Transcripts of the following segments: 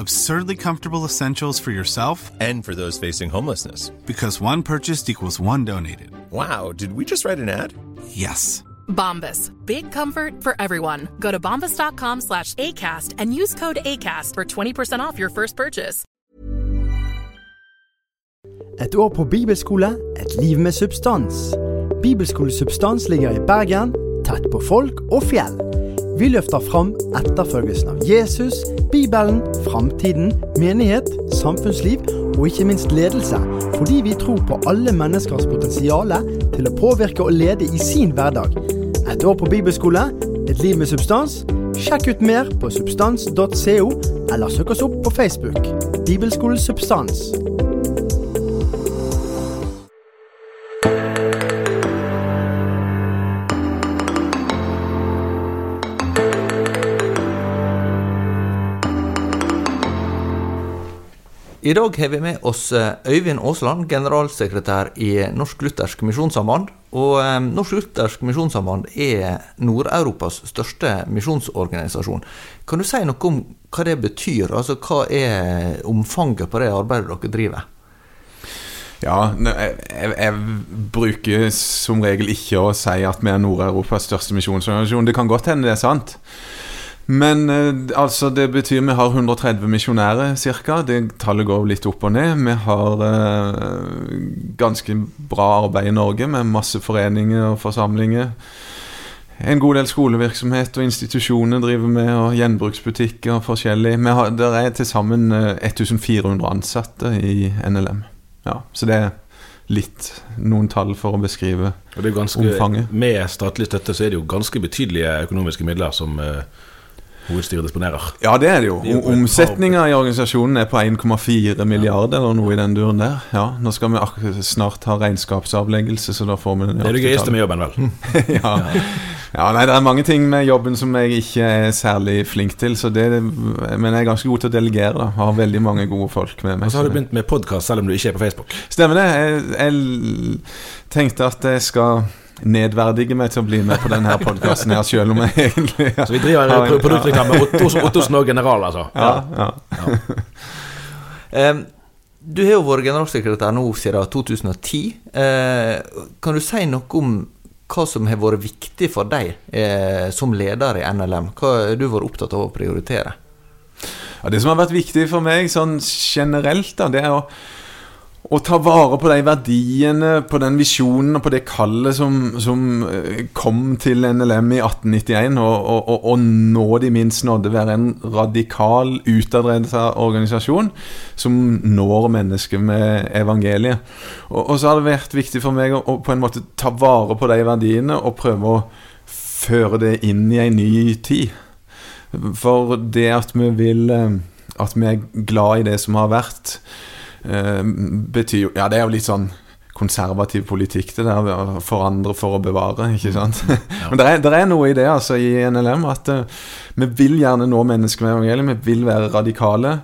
Absurdly comfortable essentials for yourself And for those facing homelessness. because one purchased equals one donated. Wow, did we just write an ad? Yes. Bombas. Big comfort for everyone. Go to bombas.com slash ACAST and use code ACAST for 20% off your first purchase. Et år på bibelskole, et liv med substans. Bibelskole Substans ligger i Bergen, tett på folk og fjell. Vi løfter fram etterfølgelsen av Jesus, Bibelen, framtiden, menighet, samfunnsliv og ikke minst ledelse, fordi vi tror på alle menneskers potensial til å påvirke og lede i sin hverdag. Et år på bibelskole, et liv med substans. Sjekk ut mer på substans.co, eller søk oss opp på Facebook. Bibelskole Substans. I dag har vi med oss eh, Øyvind Aasland, generalsekretær i Norsk Luthersk Misjonssamband. Og eh, Norsk Luthersk Misjonssamband er Nord-Europas største misjonsorganisasjon. Kan du si noe om hva det betyr? Altså hva er omfanget på det arbeidet dere driver? Ja, jeg, jeg, jeg bruker som regel ikke å si at vi er Nord-Europas største misjonsorganisasjon. Det kan godt hende det er sant. Men eh, altså, det betyr vi har 130 misjonærer ca. Det tallet går litt opp og ned. Vi har eh, ganske bra arbeid i Norge med masse foreninger og forsamlinger. En god del skolevirksomhet og institusjoner driver med, og gjenbruksbutikker og forskjellig. Vi har, der er til sammen eh, 1400 ansatte i NLM. Ja, så det er litt noen tall for å beskrive Og det ganske, omfanget. Med statlig støtte så er det jo ganske betydelige økonomiske midler som eh, hovedstyret disponerer. Ja, det er det jo. Omsetninga i organisasjonen er på 1,4 milliarder eller noe i den duren der. Ja, Nå skal vi snart ha regnskapsavleggelse, så da får vi Det er det gøyeste med jobben, vel. ja. ja, nei, Det er mange ting med jobben som jeg ikke er særlig flink til, så det, men jeg er ganske god til å delegere. da Har veldig mange gode folk med meg. Og så har du begynt med podkast selv om du ikke er på Facebook. Stemmer det. Jeg, jeg tenkte at jeg skal nedverdige meg til å bli med på denne podkasten her, selv om jeg egentlig Så vi driver en- produktreklame. med Ottosen og General, altså. Ja, ja. Eh, du har jo vært generalsekretær nå siden 2010. Uh, kan du si noe om hva som har vært viktig for deg eh, som leder i NLM? Hva har du vært opptatt av å prioritere? Ja, det som har vært viktig for meg sånn generelt, da, det er å, å ta vare på de verdiene, på den visjonen og på det kallet som, som eh, kom til NLM i 1891, og, og, og, nå de minst nådde være en radikal, utadrettet organisasjon som når mennesker med evangeliet. Og, og så har det vært viktig for meg å, å på en måte ta vare på de verdiene og prøve å føre det inn i en ny tid. For det at vi vil eh, At vi er glad i det som har vært, betyr jo Ja, det er jo litt sånn konservativ politikk, det der å forandre for å bevare, ikke sant? Men det er, er noe i det altså i NLM, at uh, vi vil gjerne nå mennesker med evangeliet. Vi vil være radikale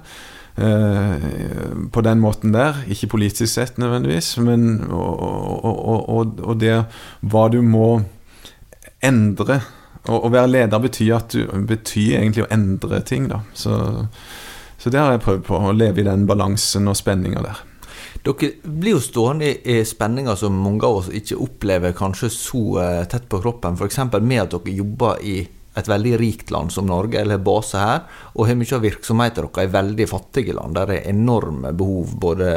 Uh, på den måten der. Ikke politisk sett nødvendigvis, men og, og, og, og, det hva du må endre. Å å være leder betyr, at du, betyr egentlig å endre ting, da. Så, Så det har jeg prøvd på, å leve i den balansen og spenninga der. Dere blir jo stående i spenninger som mange av oss ikke opplever kanskje så eh, tett på kroppen. F.eks. med at dere jobber i et veldig rikt land som Norge, eller base her, og har mye av virksomheten deres i veldig fattige land, der det er enorme behov både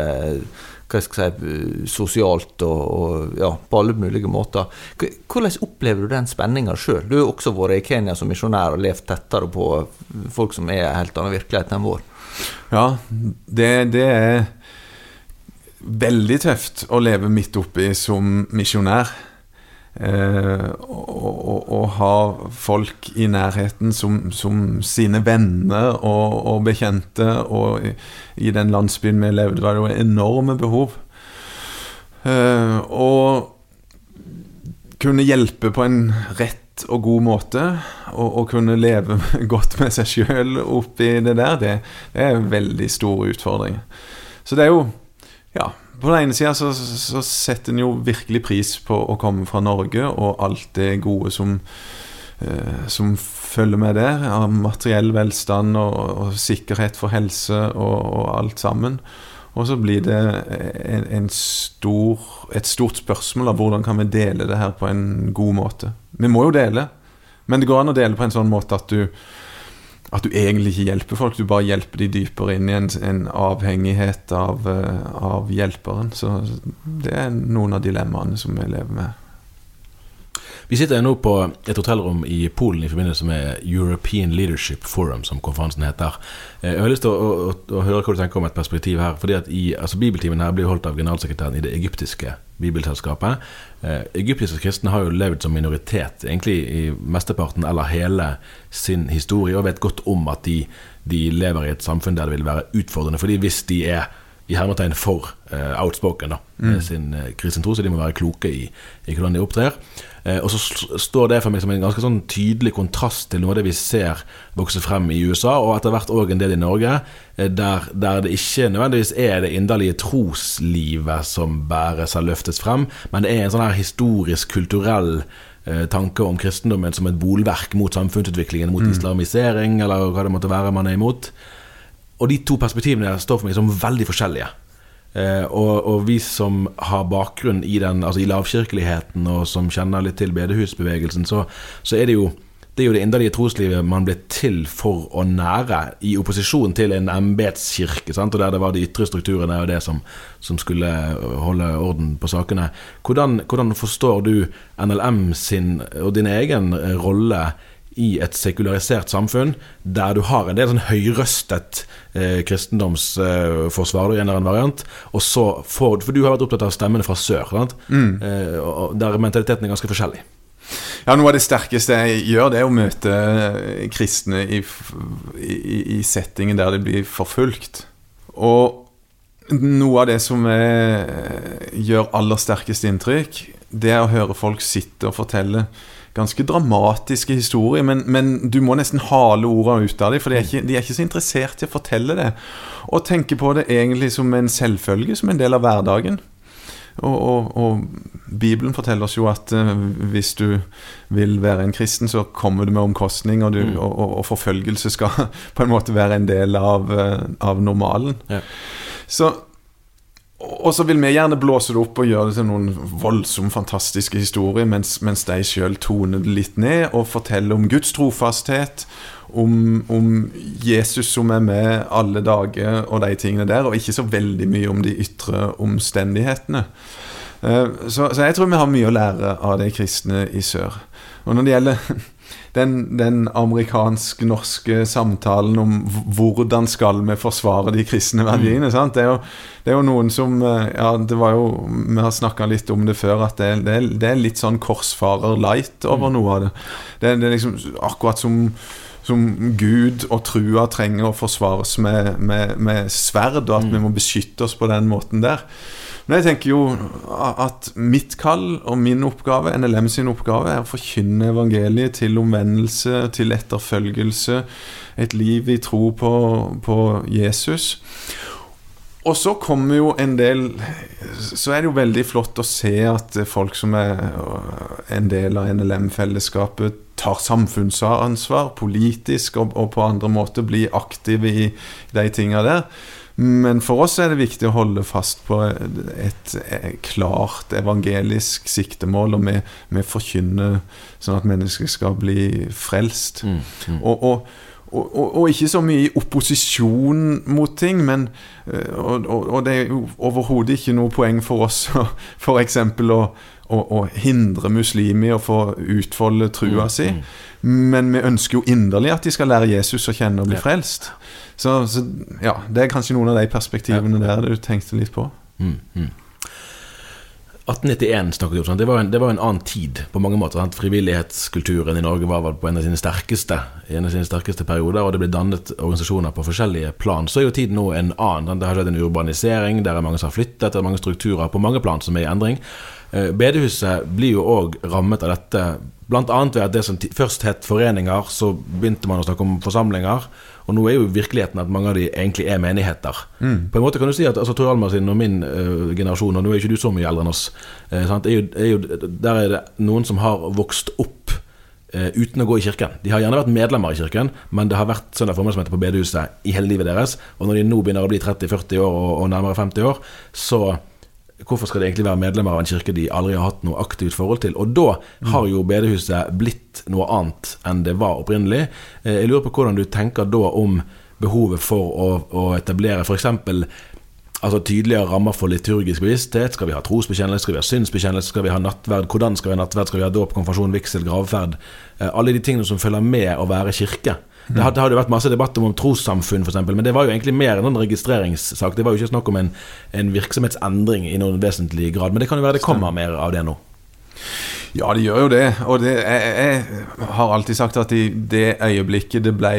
hva skal jeg si, sosialt og, og ja, på alle mulige måter. Hvordan opplever du den spenninga sjøl? Du har også vært i Kenya som misjonær og levd tettere på folk som er helt annen virkelighet enn vår. Ja, det, det er veldig tøft å leve midt oppi som misjonær. Eh, og, og, ha folk i nærheten som, som sine venner og, og, bekjente. Og i, i den landsbyen vi levde, var det jo enorme behov. Eh, og kunne hjelpe på en rett og god måte, Å kunne leve godt med seg sjøl oppi det der, det, det er en veldig stor utfordring. Så det er jo Ja på den ene sida så, så, setter en jo virkelig pris på å komme fra Norge og alt det gode som, eh, som følger med der. Av materiell velstand og, og, sikkerhet for helse og, og, alt sammen. Og så blir det en, en stor, et stort spørsmål av hvordan kan vi dele det her på en god måte. Vi må jo dele, men det går an å dele på en sånn måte at du at du egentlig ikke hjelper folk, du bare hjelper de dypere inn i en, en avhengighet av, uh, av, hjelperen. Så det er noen av dilemmaene som vi lever med. Vi sitter nå på et hotellrom i Polen i forbindelse med European Leadership Forum, som konferansen heter. Eh, jeg har lyst til å, å, å høre hva du tenker om et perspektiv her. fordi at i, altså Bibeltimen her blir holdt av generalsekretæren i det egyptiske bibelselskapet. Eh, egyptiske kristne har jo levd som minoritet egentlig i mesteparten eller hele sin historie, og vet godt om at de, de lever i et samfunn der det vil være utfordrende. fordi hvis de er i hermetegn for uh, outspoken da, mm. sin uh, kristne tro, så de må være kloke i, i hvordan de opptrer. Uh, og så står det for meg som en ganske sånn tydelig kontrast til noe av det vi ser vokse frem i USA, og etter hvert òg en del i Norge, der, der, det ikke nødvendigvis er det inderlige troslivet som bæres og løftes frem, men det er en sånn her historisk, kulturell tanke om kristendommen som et bolverk mot samfunnsutviklingen, mot mm. islamisering, eller hva det måtte være man er imot. Og de to perspektivene står for meg som veldig forskjellige. Eh, og, og, vi som har bakgrunn i den Altså i lavkirkeligheten, og som kjenner litt til bedehusbevegelsen, så, så er det jo det er jo det inderlige troslivet man ble til for å nære, i opposisjon til en embetskirke, og der det var de ytre strukturene og det som, som skulle holde orden på sakene. Hvordan, hvordan forstår du NLM sin og din egen rolle i et sekularisert samfunn der du har en del sånn høyrøstet eh, kristendomsforsvar, eh, en eller annen variant, og så får For du har vært opptatt av stemmene fra sør, mm. eh, der mentaliteten er ganske forskjellig. Ja, Noe av det sterkeste jeg gjør, det er å møte eh, kristne i, i, i settingen der de blir forfulgt. Og noe av det som er, gjør aller sterkest inntrykk, det er å høre folk sitte og fortelle ganske dramatiske historier, men, men, du må nesten hale ordene ut av dem, for de er, ikke, de er, ikke, så interessert i å fortelle det. Og tenke på det egentlig som en selvfølge, som en del av hverdagen. Og, og, og Bibelen forteller oss jo at uh, hvis du vil være en kristen, så kommer du med omkostning, og, du, mm. og, forfølgelse skal på en måte være en del av, uh, av normalen. Ja. Så og så vil vi gjerne blåse det opp og gjøre det til noen voldsomt fantastiske historier, mens, mens de sjøl toner det litt ned og forteller om Guds trofasthet, om, om, Jesus som er med alle dager og de tingene der, og ikke så veldig mye om de ytre omstendighetene. Eh, så, så jeg tror vi har mye å lære av de kristne i sør. Og når det gjelder den, den amerikansk-norske samtalen om hvordan skal vi forsvare de kristne verdiene. Mm. Det, er jo, det, er jo, noen som eh, Ja, det var jo Vi har snakka litt om det før, at det, det, er, det er, litt sånn korsfarer light over mm. noe av det. Det, er liksom akkurat som som Gud og trua trenger å forsvares med, med, med sverd, og at mm. vi må beskytte oss på den måten der. Men jeg tenker jo at mitt kall og min oppgave, NLM sin oppgave, er å forkynne evangeliet til omvendelse, til etterfølgelse, et liv i tro på, på Jesus. Og så kommer jo en del Så er det jo veldig flott å se at folk som er en del av NLM-fellesskapet, tar samfunnsansvar politisk og, og på andre måter blir aktive i de tinga der. Men for oss er det viktig å holde fast på et, et klart evangelisk siktemål, og vi, vi forkynner sånn at mennesker skal bli frelst. Mm, mm. Og, og, og, og, ikke så mye i opposisjon mot ting, men øh, Og, det er overhodet ikke noe poeng for oss f.eks. Å, å, å hindre muslimer i å få utfolde trua Mm, si. mm. Men vi ønsker jo inderlig at de skal lære Jesus å kjenne og bli Ja. frelst. Så, så ja, det er kanskje noen av de perspektivene der du tenkte litt på. Mm, mm. 1891 snakket du om. Det var, en, det var en annen tid på mange måter. Sant? Frivillighetskulturen i Norge var vel på en av sine sterkeste en av sine sterkeste perioder, og det ble dannet organisasjoner på forskjellige plan. Så er jo tiden nå en annen. Det har skjedd en urbanisering, der er mange som har flyttet, det er mange strukturer på mange plan som er i endring. Eh, Bedehuset blir jo òg rammet av dette, bl.a. ved at det som først het foreninger, så begynte man å snakke om forsamlinger. Og nå er jo virkeligheten at mange av de egentlig er menigheter. På en måte kan du si at altså, Tor Almar sin og min uh, generasjon, og nå er ikke du så mye eldre enn oss, uh, sant? Er jo, er jo, der er det noen som har vokst opp uh, uten å gå i kirken. De har gjerne vært medlemmer i kirken, men det har vært søndag formiddagsmøte på bedehuset i hele livet deres. Og når de nå begynner å bli 30-40 år og, og nærmere 50 år, så Hvorfor skal de egentlig være medlemmer av en kirke de aldri har hatt noe aktivt forhold til? Og da har jo bedehuset blitt noe annet enn det var opprinnelig. Eh, Jeg lurer på hvordan du tenker da om behovet for å, å etablere f.eks. Altså tydeligere rammer for liturgisk bevissthet. Skal vi ha trosbekjennelse, skal vi ha synsbekjennelse, skal vi ha nattverd? Hvordan skal vi ha nattverd? Skal vi ha dåp, konfirmasjon, vigsel, gravferd? Eh, Alle de tingene som følger med å være kirke. Det hadde, hadde vært masse debatt om, om trossamfunn, f.eks., men det var jo egentlig mer enn en registreringssak. Det var jo ikke snakk om en, en virksomhetsendring i noen vesentlig grad. Men det kan jo være det kommer mer av det nå. Ja, det gjør jo det. Og det, jeg, jeg har alltid sagt at i det øyeblikket det ble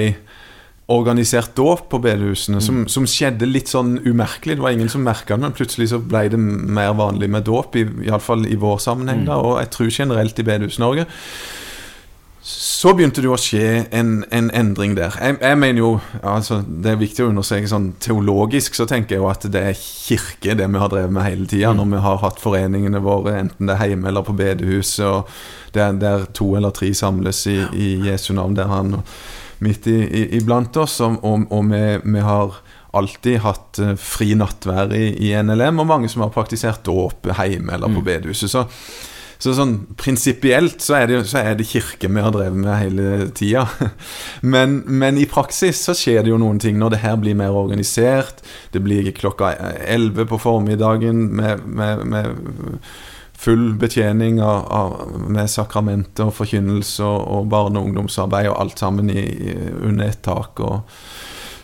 organisert dåp på bedehusene, som, som skjedde litt sånn umerkelig. Det var ingen som merka det, men plutselig så ble det mer vanlig med dåp, i- iallfall i vår sammenheng, da, og jeg tror generelt i Bedehus-Norge. Så begynte det jo å skje en, en endring der. Jeg, jeg mener jo altså, Det er viktig å understreke sånn teologisk, så tenker jeg jo at det er kirke, det vi har drevet med hele tida. Når vi har hatt foreningene våre, enten det er hjemme eller på bedehuset, og der, der to eller tre samles i, i Jesu navn, der han midt i, i, iblant oss. Og, og, og vi, vi har alltid hatt eh, fri nattvær i, i NLM, og mange som har praktisert dåp hjemme eller på bedehuset. Så så sånn prinsipielt så, er det- så er det kirke vi har drevet med hele tida. Men, men i praksis så skjer det jo noen ting når det her blir mer organisert. Det blir klokka 11 på formiddagen med, med, med full betjening av, av, med sakramenter og forkynnelse og, barne- og ungdomsarbeid og alt sammen i, under ett tak. Og,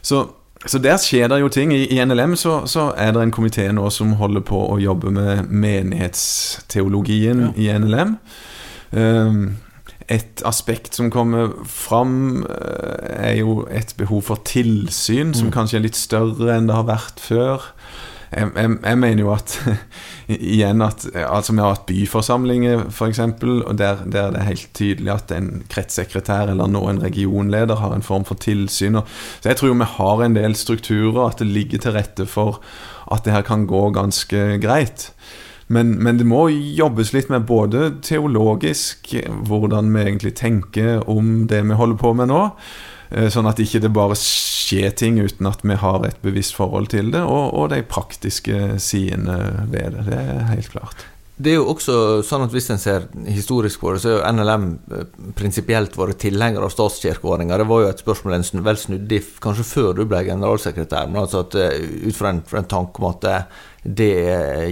så, så der skjer det jo ting. I, i NLM så, så er det en komité nå som holder på å jobbe med menighetsteologien i NLM. Um, et aspekt som kommer fram, eh, er jo et behov for tilsyn, som kanskje er litt større enn det har vært før. Jeg, jeg, mener jo at igjen at altså Vi har hatt byforsamlinger, f.eks., og der, der det er helt tydelig at en kretssekretær eller nå en regionleder har en form for tilsyn. Så jeg tror jo vi har en del strukturer, at det ligger til rette for at det her kan gå ganske greit. Men, men det må jobbes litt med både teologisk, hvordan vi egentlig tenker om det vi holder på med nå. Eh, Sånn at ikke det bare skjer ting uten at vi har et bevisst forhold til det, og, og de praktiske sidene ved det. Det er helt klart. Det er jo også sånn at Hvis en ser historisk på det, så er jo NLM eh, prinsipielt vært tilhenger av statskirkeordninga. Det var jo et spørsmål en vel snudde kanskje før du ble generalsekretær. Men altså at eh, ut fra en, fra en tanke om at det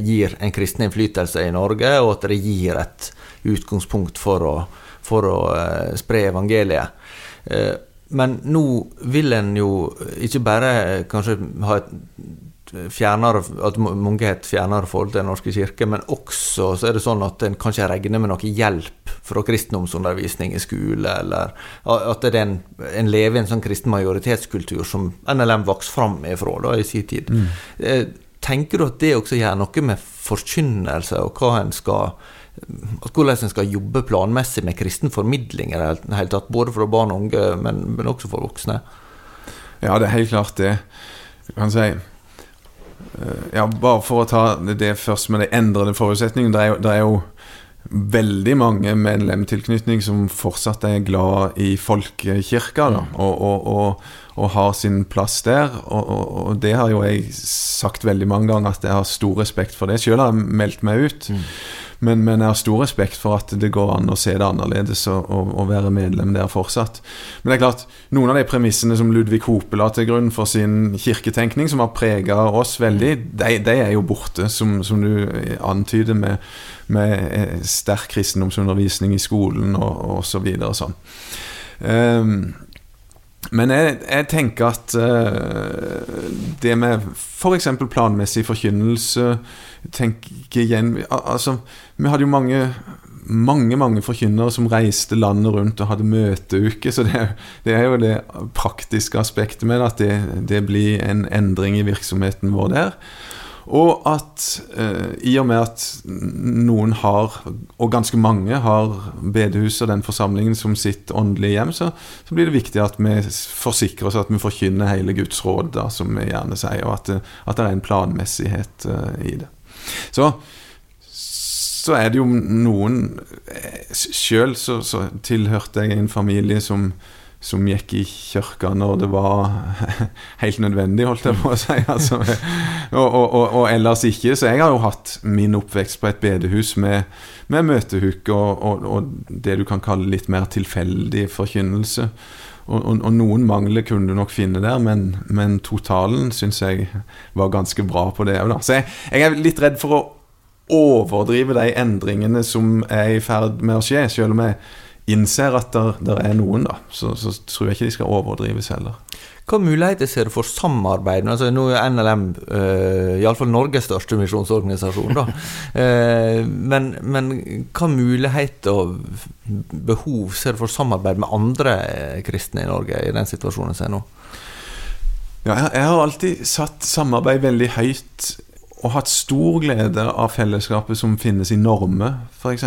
gir en kristen innflytelse i Norge, og at det gir et utgangspunkt for å, for å spre evangeliet. Eh, Men nå vil en jo ikke bare eh, kanskje ha et fjernere, at mange har et fjernere forhold til Den norske kirke, men også så er det sånn at en kanskje regner med noe hjelp fra kristendomsundervisning i skole, eller at det er en, en lever i en sånn kristen majoritetskultur som NLM vokste fram ifra da, i sin tid. Mm. Tenker du at det også gjør noe med forkynnelse, og hva en skal at hvordan en skal jobbe planmessig med kristen formidling i det hele- tatt, både for barn og unge, men, men også for voksne? Ja, det er helt klart det. Du kan si eh, Ja, bare for å ta det først med de endrede forutsetningene. Det er jo, det er jo veldig mange med en lemtilknytning som fortsatt er glad i folkekirka, da, og, og, og, og har sin plass der. Og, og, det har jo jeg sagt veldig mange ganger, at jeg har stor respekt for det. Sjøl har jeg meldt meg ut. Mm. Men, men, jeg har stor respekt for at det går an å se det annerledes og, og, og, være medlem der fortsatt. Men det er klart, noen av de premissene som Ludvig Hope la til grunn for sin kirketenkning, som har prega oss veldig, de, de, er jo borte, som, som du antyder, med, med eh, sterk kristendomsundervisning i skolen og, og så videre og sånn. Um, men jeg, jeg, tenker at uh, det med f.eks. planmessig forkynnelse tenker igjen Altså, vi hadde jo mange mange mange forkynnere som reiste landet rundt og hadde møteuke. Så det, det, er jo det praktiske aspektet med det, at det, det blir en endring i virksomheten vår der. Og at eh, i og med at noen har, og ganske mange har bedehuset og den forsamlingen som sitt åndelige hjem, så, så, blir det viktig at vi forsikrer oss at vi forkynner hele Guds råd, da, som vi gjerne sier, og at, at det er en planmessighet eh, i det. Så så er det jo noen eh, Sjøl så, så tilhørte jeg en familie som som gikk i kirka når det var helt nødvendig, holdt jeg på å si. Altså, og, og, og, og, ellers ikke. Så jeg har jo hatt min oppvekst på et bedehus med, med møtehuke og, det du kan kalle litt mer tilfeldig forkynnelse. Og, noen mangler kunne du nok finne der, men, men totalen syns jeg var ganske bra på det òg, Så jeg, jeg er litt redd for å overdrive de endringene som er i ferd med å skje, selv om jeg innser at det er noen, da, så, så, tror jeg ikke de skal overdrives heller. Hva muligheter ser du for samarbeid? Altså, nå er NLM uh, iallfall Norges største misjonsorganisasjon. da. uh, men, men hva muligheter og behov ser du for samarbeid med andre kristne i Norge i den situasjonen som er nå? Ja, jeg har alltid satt samarbeid veldig høyt og hatt stor glede av fellesskapet som finnes i Norme, f.eks.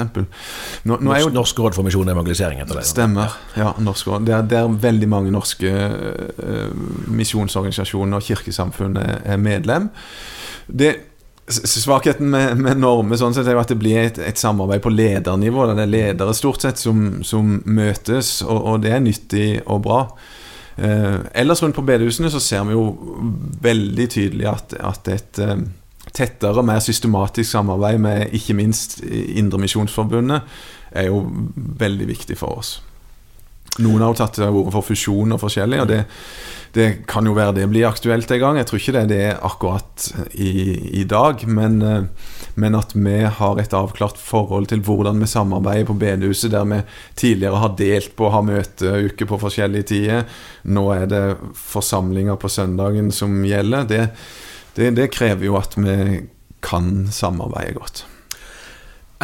Norsk, norsk råd for misjon og evangelisering heter det. Stemmer. ja, Norsk råd. Det er, det er veldig mange norske uh, misjonsorganisasjoner og kirkesamfunn er medlem. Det Svakheten med, med Norme sånn sett er jo at det blir et, et samarbeid på ledernivå. Det er ledere stort sett som, som møtes, og, og, det er nyttig og bra. Eh, ellers rundt på bedehusene så ser vi jo veldig tydelig at, at et eh, tettere, mer systematisk samarbeid med ikke minst Indremisjonsforbundet er jo veldig viktig for oss. Noen har jo tatt til orde for fusjon og forskjellig, og det, det, kan jo være det blir aktuelt en gang. Jeg tror ikke det er det akkurat i, i dag, men, men, at vi har et avklart forhold til hvordan vi samarbeider på bedehuset, der vi tidligere har delt på å ha møteuker på forskjellige tider. Nå er det forsamlinger på søndagen som gjelder. Det, det, det krever jo at vi kan samarbeide godt.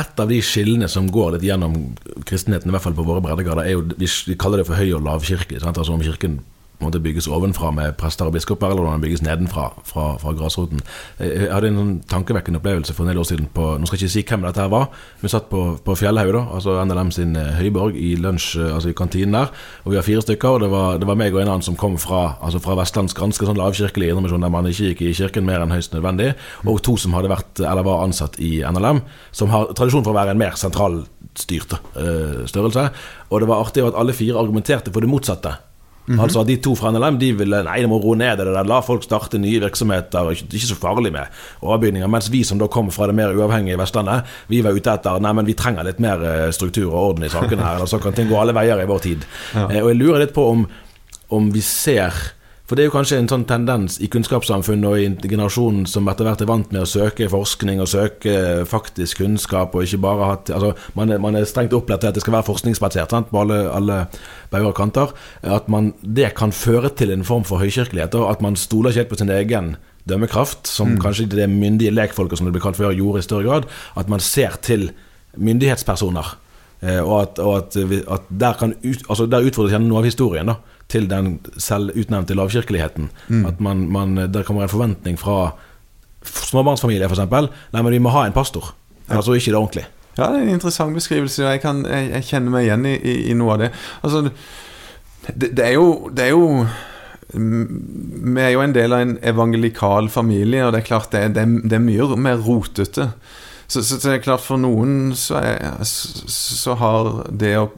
Et av de skillene som går litt gjennom kristenheten, i hvert fall på våre breddegrader, er jo Vi kaller det for høy- og lavkirke. Altså om kirken måte bygges ovenfra med prester og biskoper, eller om den bygges nedenfra fra, fra grasroten. Jeg hadde en sånn tankevekkende opplevelse for en del år siden på Nå skal jeg ikke si hvem dette her var. Vi satt på, på Fjellhaug, altså NLM sin eh, høyborg, i lunsj, eh, altså i kantinen der. Og vi var fire stykker, og det var, det var meg og en annen som kom fra, altså fra vestlandsk, ganske sånn lavkirkelig indremisjon, der man ikke gikk i kirken mer enn høyst nødvendig. Og to som hadde vært, eller var ansatt i NLM, som har tradisjon for å være en mer sentralstyrt uh, størrelse. Og det var artig at alle fire argumenterte for det motsatte. Mm -hmm. Altså De to fra NLM de ville nei, de må roe ned det der, la folk starte nye virksomheter. Ikke, ikke så farlig med overbygninger. Mens vi som da kom fra det mer uavhengige Vestlandet, vi var ute etter nei, men vi trenger litt mer eh, struktur og orden i sakene her. Så kan ting gå alle veier i vår tid. Ja. Eh, og jeg lurer litt på om, om vi ser for det er jo kanskje en sånn tendens i kunnskapssamfunnet og i generasjonen som etter hvert er vant med å søke forskning og søke faktisk kunnskap, og ikke bare hatt altså, man, er, man er strengt opplært til at det skal være forskningsbasert sant, på alle, alle bauger og kanter. At man, det kan føre til en form for høykirkelighet, og at man stoler ikke helt på sin egen dømmekraft, som mm. kanskje det myndige lekfolket som det ble kalt før, gjorde i større grad. At man ser til myndighetspersoner. Eh, og at, og at, at der, kan ut, altså der utfordres gjerne noe av historien. da til den selvutnevnte lavkirkeligheten. Mm. At man, man, der kommer en forventning fra småbarnsfamilier f.eks. Nei, men vi må ha en pastor. Ja. Altså ikke det ordentlig. Ja, det er en interessant beskrivelse. Jeg, kan, jeg, jeg kjenner meg igjen i, i, i, noe av det. Altså, det, det, er jo, det er jo Vi er jo en del av en evangelikal familie, og det er klart det, det, det er mye mer rotete. så, så, det er klart for noen så, er, så, så har det å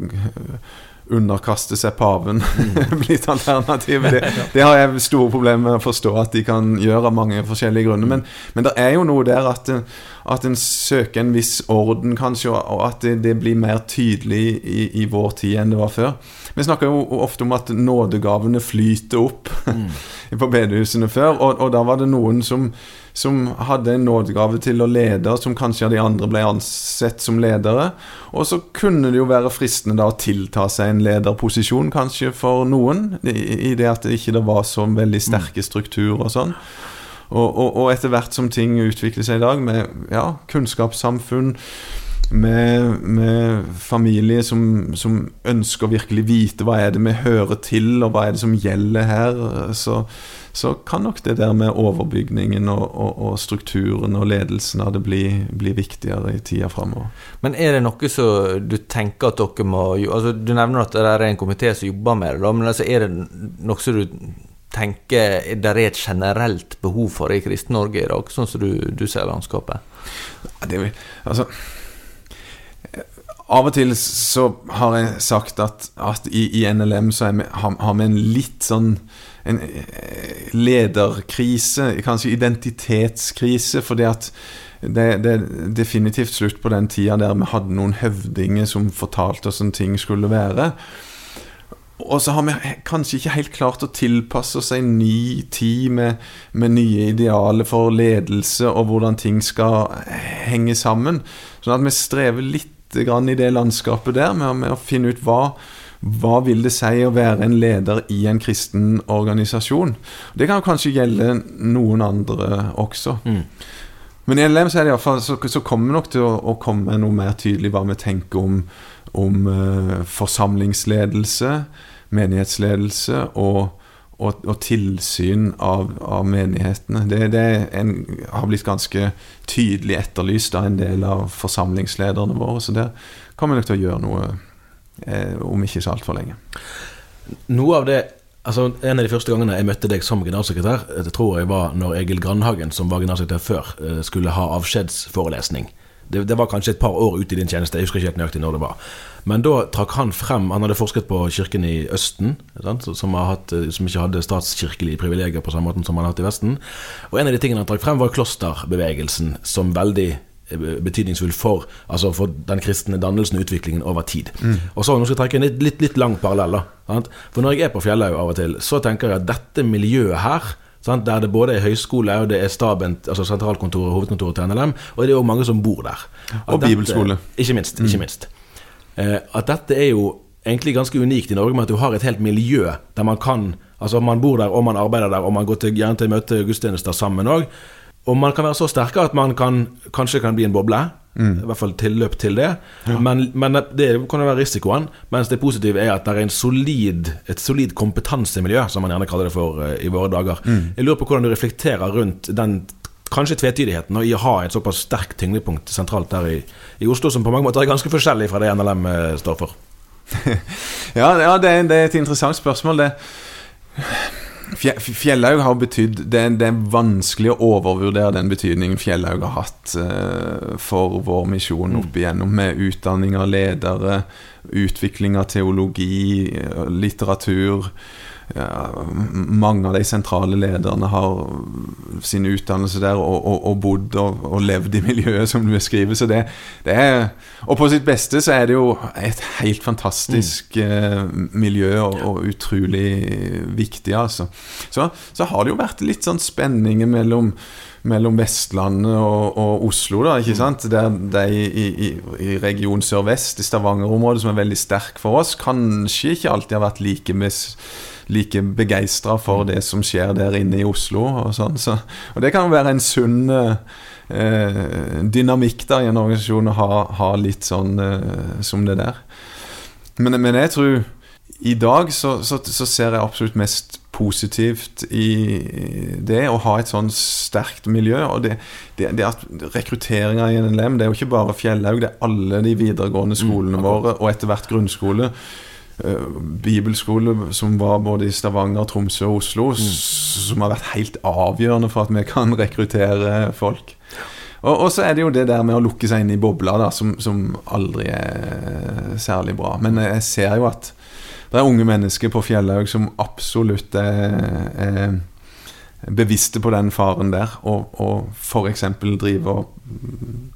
underkaste seg paven blitt alternativet. Det, det, har jeg store problemer med å forstå at de kan gjøre av mange forskjellige grunner. Men, men det er jo noe der at, at en søker en viss orden, kanskje, og at det, det blir mer tydelig i, i, vår tid enn det var før. Vi snakker jo ofte om at nådegavene flyter opp mm. på bedehusene før, og, og da var det noen som som hadde en nådegave til å lede, som kanskje av de andre ble ansett som ledere. Og så kunne det jo være fristende da å tilta seg en lederposisjon, kanskje for noen, i, det at det ikke var så veldig sterke strukturer og sånn. Og, og, og, etter hvert som ting utvikler seg i dag, med ja, kunnskapssamfunn, med, med familie som, som, ønsker å virkelig vite hva er det vi hører til, og hva er det som gjelder her, så, så kan nok det der med overbygningen og, og, og strukturen og ledelsen av det bli, bli viktigere i tida framover. Men er det noe som du tenker at dere må altså Du nevner at det er en komité som jobber med det, men altså er det noe som du tenker det er et generelt behov for i Kristen-Norge i dag, sånn som du, du ser landskapet? Det, altså av og til så har jeg sagt at, at i, i, NLM så vi, har, har, vi en litt sånn en eh, lederkrise, kanskje identitetskrise, fordi at det, det, er definitivt slutt på den tida der vi hadde noen høvdinger som fortalte oss hvordan ting skulle være. Og så har vi kanskje ikke helt klart å tilpasse oss en ny tid med, med nye idealer for ledelse og hvordan ting skal henge sammen. Sånn at vi strever litt i det landskapet der med, med å finne ut hva hva vil det si å være en leder i en kristen organisasjon? Det kan kanskje gjelde noen andre også. Mm. Men i LM så, er det i fall, så, så kommer vi nok til å, å, komme noe mer tydelig hva vi tenker om, om uh, forsamlingsledelse, menighetsledelse og, og, og tilsyn av, av menighetene. Det, det en, har blitt ganske tydelig etterlyst av en del av forsamlingslederne våre. Så der kommer vi nok til å gjøre noe eh, om ikke så altfor lenge. Noe av det Altså, En av de første gangene jeg møtte deg som generalsekretær, eh, det tror jeg var når Egil Grandhagen, som var generalsekretær før, eh, skulle ha avskjedsforelesning. Det, det, var kanskje et par år ute i din tjeneste, jeg husker ikke helt nøyaktig når det var. Men da trakk han frem Han hadde forsket på kirken i Østen, som, hatt, eh, som, ikke hadde statskirkelige privilegier på samme måte som han har hatt i Vesten. Og en av de tingene han trakk frem, var klosterbevegelsen som veldig betydningsfull for, altså for den kristne dannelsen og utviklingen over tid. Mm. Og så Nå skal jeg trekke en litt, litt, litt lang parallell. For når jeg er på Fjellhaug av og til, så tenker jeg at dette miljøet her sant? Der det både er høyskole og det er staben, altså sentralkontoret og hovedkontoret til NLM, og det er jo mange som bor der. og dette, bibelskole. Ikke minst. Ikke mm. minst. Mm. at dette er jo egentlig ganske unikt i Norge med at du har et helt miljø der man kan Altså man bor der og man arbeider der, og man går til, gjerne til møte gudstjenester sammen òg. Og man kan være så sterke at man kan, kanskje kan bli en boble. Mm. I hvert fall tilløp til det. Ja. Men, men, det kan jo være risikoen. Mens det positive er at det er solid, et solid kompetansemiljø, som man gjerne kaller det for uh, i våre dager. Mm. Jeg lurer på hvordan du reflekterer rundt den kanskje tvetydigheten i å ha et såpass sterkt tyngdepunkt sentralt der i, i, Oslo, som på mange måter er ganske forskjellig fra det NLM eh, står for. ja, ja det, er, det, er, et interessant spørsmål, det. Fjellhaug har betydd det, det, er vanskelig å overvurdere den betydningen Fjellhaug har hatt uh, for vår misjon mm. opp igjennom, med utdanning av ledere, utvikling av teologi, eh, litteratur ja, mange av de sentrale lederne har sin utdannelse der og, og, og bodd og, og, levd i miljøet, som du beskriver. Så det, det, er Og på sitt beste så er det jo et helt fantastisk mm. uh, miljø og, utrolig viktig, altså. Så, så, har det jo vært litt sånn spenninger mellom mellom Vestlandet og, og, Oslo, da, ikke mm. sant? Der de i, i, i region sørvest, i Stavanger-området, som er veldig sterk for oss, kanskje ikke alltid har vært like med like begeistra for det som skjer der inne i Oslo. Og, sånn. så, og det kan være en sunn eh, dynamikk da i en organisasjon å ha, ha litt sånn eh, som det der. Men, men, jeg tror i dag så, så, så, ser jeg absolutt mest positivt i det å ha et sånn sterkt miljø. Og det, det, det at rekrutteringa i NLM, det er jo ikke bare Fjellhaug, det er alle de videregående skolene mm, våre, og etter hvert grunnskole. Uh, bibelskole som var både i Stavanger, Tromsø og Oslo, mm. som har vært helt avgjørende for at vi kan rekruttere folk. Og, og så er det jo det der med å lukke seg inn i bobla, da, som, som aldri er særlig bra. Men jeg ser jo at det er unge mennesker på Fjellhaug som absolutt er, er bevisste på den faren der, og, og f.eks. drive og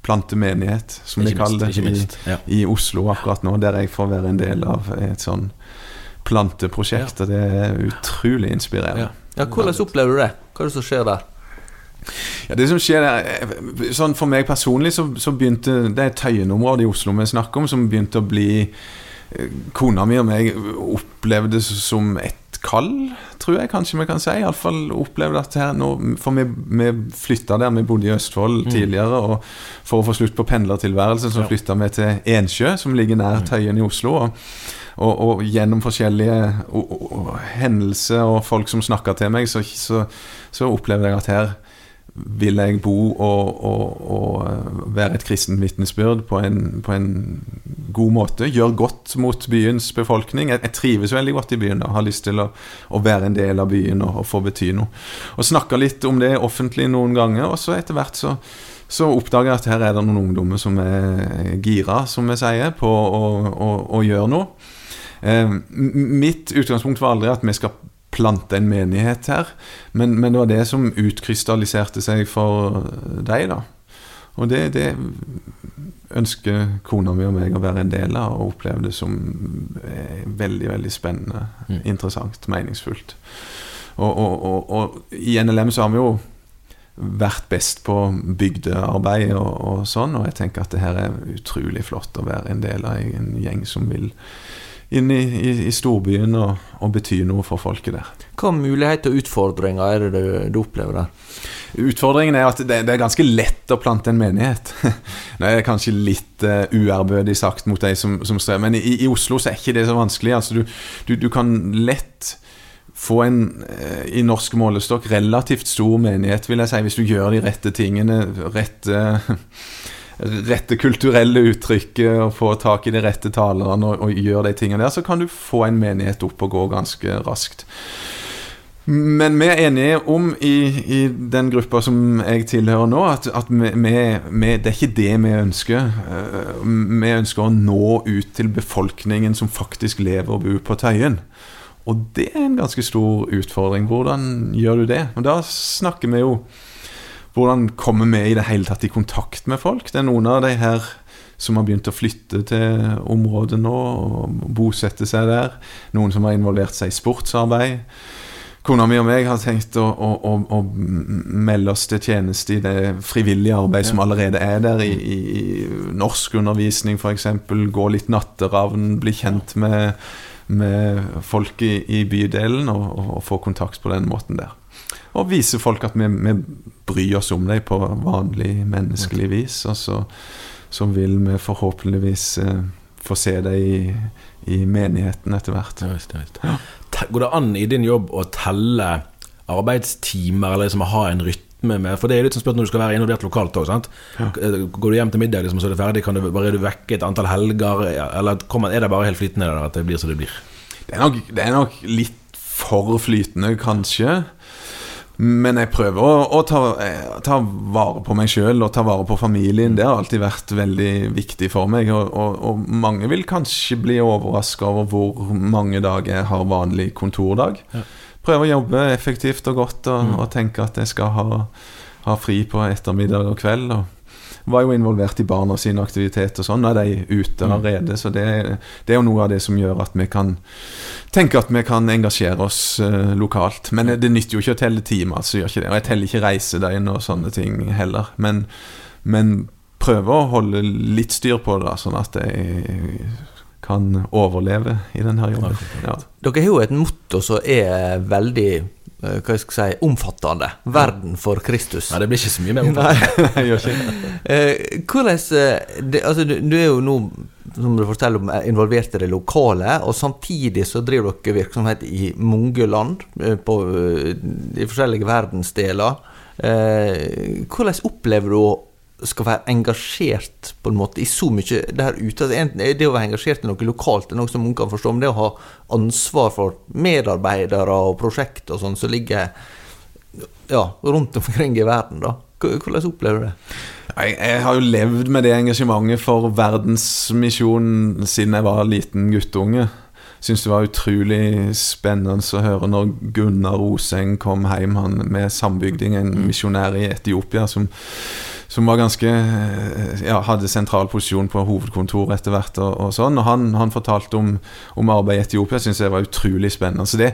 plante menighet, som de kaller det, minst, ja. i, i Oslo akkurat nå, der jeg får være en del av et sånn planteprosjekt, og det er utrolig inspirerende. Ja, Hvordan opplever du det? Hva er det som skjer der? Ja, det som skjer der, eh, sånn For meg personlig så, så begynte Det er Tøyen-området i Oslo vi snakker om, som begynte å bli Kona mi og meg opplevde som et kall, tror jeg kanskje vi kan si. Iallfall opplevde at her nå For vi, vi flytta der, vi bodde i Østfold tidligere, og for å få slutt på pendlertilværelsen, så flytta vi til Ensjø, som ligger nær Tøyen i Oslo. og og, og gjennom forskjellige og, hendelser og folk som snakka til meg, så, så, så opplevde jeg at her vil jeg bo og, og, og eh, være et kristen vitnesbyrd på på en god måte. Gjøre godt mot byens befolkning. Jeg, jeg trives veldig godt i byen og har lyst til å, å være en del av byen og, og få bety noe. Og snakka litt om det offentlig noen ganger, og så etter hvert så så oppdager jeg at her er det noen ungdommer som er gira, som vi sier, på å, å, å gjøre noe. Eh, mitt utgangspunkt var aldri at vi skal plante en menighet her, men, men det var det som utkrystalliserte seg for deg, da. Og det, det ønsker kona mi og meg å være en del av, og oppleve det som eh, veldig, veldig spennende, Mm. interessant, meningsfullt. Og, og, og, og i NLM så har vi jo vært best på bygdearbeid og, og sånn, og jeg tenker at det her er utrolig flott å være en del av en gjeng som vil inn i, i, i storbyen og, og bety noe for folket der. Hva muligheter og utfordringer er det du, du opplever der? Utfordringen er at det, det er ganske lett å plante en menighet. Det er kanskje litt uh, uærbødig sagt mot de som, som strever, men i, i Oslo så er ikke det så vanskelig. Altså, du, du, du kan lett få en eh, i norsk målestokk relativt stor menighet, vil jeg si, hvis du gjør de rette tingene, rette rette kulturelle uttrykket og få tak i de rette talerne og, og gjøre de tingene der, så kan du få en menighet opp og gå ganske raskt. Men vi er enige om i, i den gruppa som jeg tilhører nå, at, at vi, vi, det er ikke det vi ønsker. Eh, Vi ønsker å nå ut til befolkningen som faktisk lever og bor på Tøyen. Og det er en ganske stor utfordring. Hvordan gjør du det? Og da snakker vi jo hvordan kommer vi i det hele tatt i kontakt med folk? Det er noen av de her som har begynt å flytte til området nå og bosette seg der. Noen som har involvert seg i sportsarbeid. Kona mi og meg har tenkt å, å, å, å melde oss til tjeneste i det frivillige arbeidet som allerede er der, i, i, norskundervisning f.eks. Gå litt natteravn, bli kjent med, med folk i, i bydelen og, og, og få kontakt på den måten der. Og vise folk at vi, vi bryr oss om dem på vanlig menneskelig vis. Og så, så vil vi forhåpentligvis eh, få se dem i, i menigheten etter hvert. Ja, visst, ja, visst. Te- Går det an i din jobb å telle arbeidstimer, eller liksom ha en rytme med For det er litt sånn spørsmål når du skal være involvert lokalt òg, Ja. Går du hjem til middag, liksom, så er det ferdig, kan du bare er du vekke et antall helger, eller kommer, er det bare helt flytende der, at det blir som det blir? Det er, nok, det er nok litt for flytende, kanskje. Men jeg prøver å, å ta, eh, ta vare på meg sjøl og ta vare på familien. Det har alltid vært veldig viktig for meg. Og, og, og mange vil kanskje bli overraska over hvor mange dager jeg har vanlig kontordag. Prøver å jobbe effektivt og godt og, og tenke at jeg skal ha, ha fri på ettermiddag og kveld. Og var jo involvert i barna sin aktivitet og sånn. Nå er de ute allerede, så det, det er jo noe av det som gjør at vi kan tenke at vi kan engasjere oss eh, lokalt. Men det nytter jo ikke å telle timer, så gjør ikke det. Og jeg teller ikke reisedøgn og sånne ting heller. Men, men prøve å holde litt styr på det, da, sånn at jeg kan overleve i denne jobben. Ja. Dere har jo et motto som er veldig hva jeg skal si, omfattende. 'Verden for Kristus'. Nei, det blir ikke så mye mer Nei. Jeg gjør ikke det. Eh, hvordan eh, det, altså, du, du er jo nå, som du forteller om, er involvert i det lokale, og samtidig så driver dere virksomhet i mange land, eh, på, eh, i forskjellige verdensdeler. Eh, hvordan opplever du skal være engasjert på en måte i så mye der ute? Altså, det å være engasjert i noe lokalt er noe som man kan forstå, men det å ha ansvar for medarbeidere og prosjekt og sånn som ligger ja, rundt omkring i verden, da. Hvordan opplever du det? Jeg, jeg har jo levd med det engasjementet for verdensmisjonen siden jeg var liten guttunge. Syns det var utrolig spennende å høre når Gunnar Roseng kom hjem han med sambygding, en misjonær i Etiopia som, som var ganske eh, ja, hadde sentral posisjon på hovedkontoret etter hvert. Og, og sånn, og han, han fortalte om, om arbeidet i Etiopia, syns jeg var utrolig spennende. Så det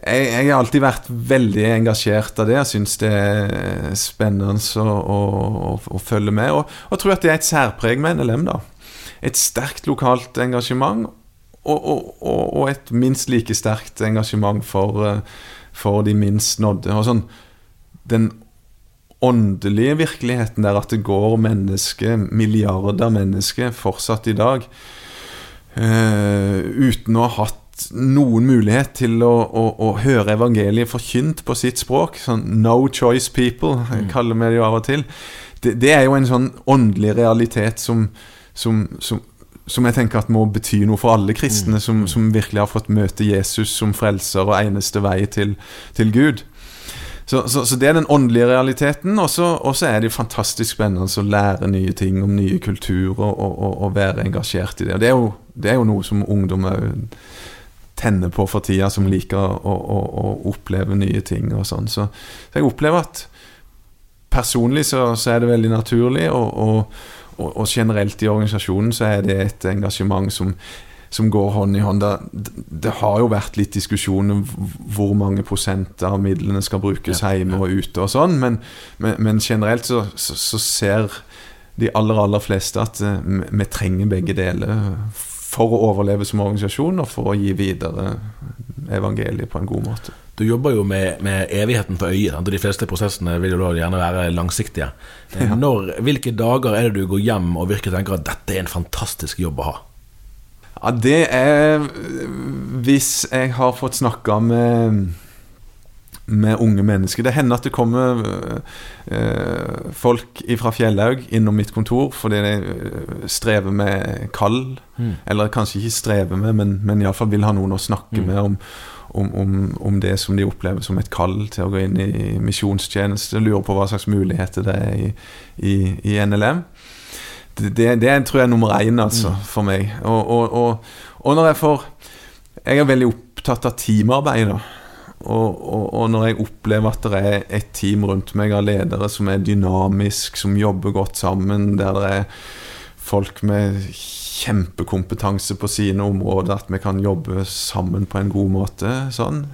jeg, jeg, har alltid vært veldig engasjert av det. Jeg syns det er spennende å, å, å, følge med. Og, og tror at det er et særpreg med NLM. da Et sterkt lokalt engasjement, og, og et minst like sterkt engasjement for, eh, for de minst nådde. Og sånn, den åndelige virkeligheten der at det går mennesker, milliarder mennesker, fortsatt i dag, uh, uten å ha hatt noen mulighet til å, å, å, høre evangeliet forkynt på sitt språk. Sånn no choice people, mm. kaller vi det jo av og til. Det, det, er jo en sånn åndelig realitet som, som, som, som, jeg tenker at må bety noe for alle kristne mm. som, som, virkelig har fått møte Jesus som frelser og eneste vei til, til Gud. Så, så, så, det er den åndelige realiteten. Og så er det jo fantastisk spennende å lære nye ting om nye kulturer og, og, og være engasjert i det. Og det er jo, det er jo noe som ungdom òg tenner på for tida, som liker å, å, å oppleve nye ting og sånn. Så, så, jeg opplever at personlig så, så er det veldig naturlig, og, og, generelt i organisasjonen så er det et engasjement som, som går hånd i hånd. Det, det, har jo vært litt diskusjon om hvor mange prosent av midlene skal brukes ja, hjemme og ute og sånn, men, men, men generelt så, så, så, ser de aller, aller fleste at uh, vi trenger begge deler for å overleve som organisasjon og for å gi videre evangeliet på en god måte. Du jobber jo med, med evigheten for øyet, og de fleste prosessene vil jo da gjerne være langsiktige. Ja. Når, hvilke dager er det du går hjem og virkelig tenker at dette er en fantastisk jobb å ha? Ja, Det er hvis jeg har fått snakka med med unge mennesker. Det hender at det kommer eh, folk fra Fjellhaug innom mitt kontor fordi de eh, strever med kall. Mm. Eller kanskje ikke strever med, men, men iallfall vil ha noen å snakke mm. med om, om, om, om, det som de opplever som et kall til å gå inn i misjonstjeneste. Lurer på hva slags muligheter det er i, i, i NLM. Det, det, tror jeg er nummer én altså, mm. for meg. Og, og, og, og når jeg får Jeg er veldig opptatt av teamarbeid. og, når jeg opplever at det er et team rundt meg av ledere som er dynamisk, som jobber godt sammen, der det er folk med kjempekompetanse på sine områder, at vi kan jobbe sammen på en god måte, sånn,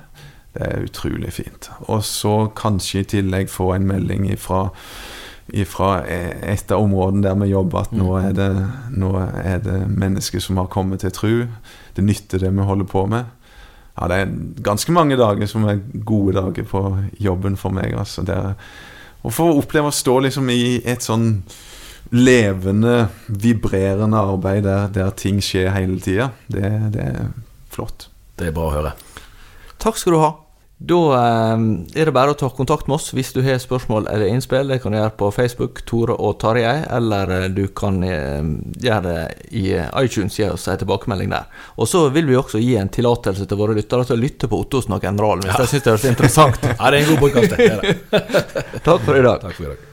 det er utrolig fint. Og så kanskje i tillegg få en melding ifra, ifra et av områdene der vi jobber, at nå er det, nå er det mennesker som har kommet til tru. Det nytter, det vi holder på med ja, det er ganske mange dager som er gode dager på jobben for meg. Altså. Er, og for å oppleve å stå liksom i et sånn levende, vibrerende arbeid der, der ting skjer hele tida, det, det er flott. Det er bra å høre. Takk skal du ha. Da eh, er det bare å ta kontakt med oss hvis du har spørsmål eller innspill. Det kan du gjøre på Facebook, Tore og Tarjei, eller eh, du kan eh, gjøre det i iTunes, gi oss en tilbakemelding der. Og så vil vi også gi en tillatelse til våre lyttere til å lytte på Ottosen og generalen, hvis ja. de syns det er interessant. ja, det er en god podkast, Takk for i dag. Takk for i dag.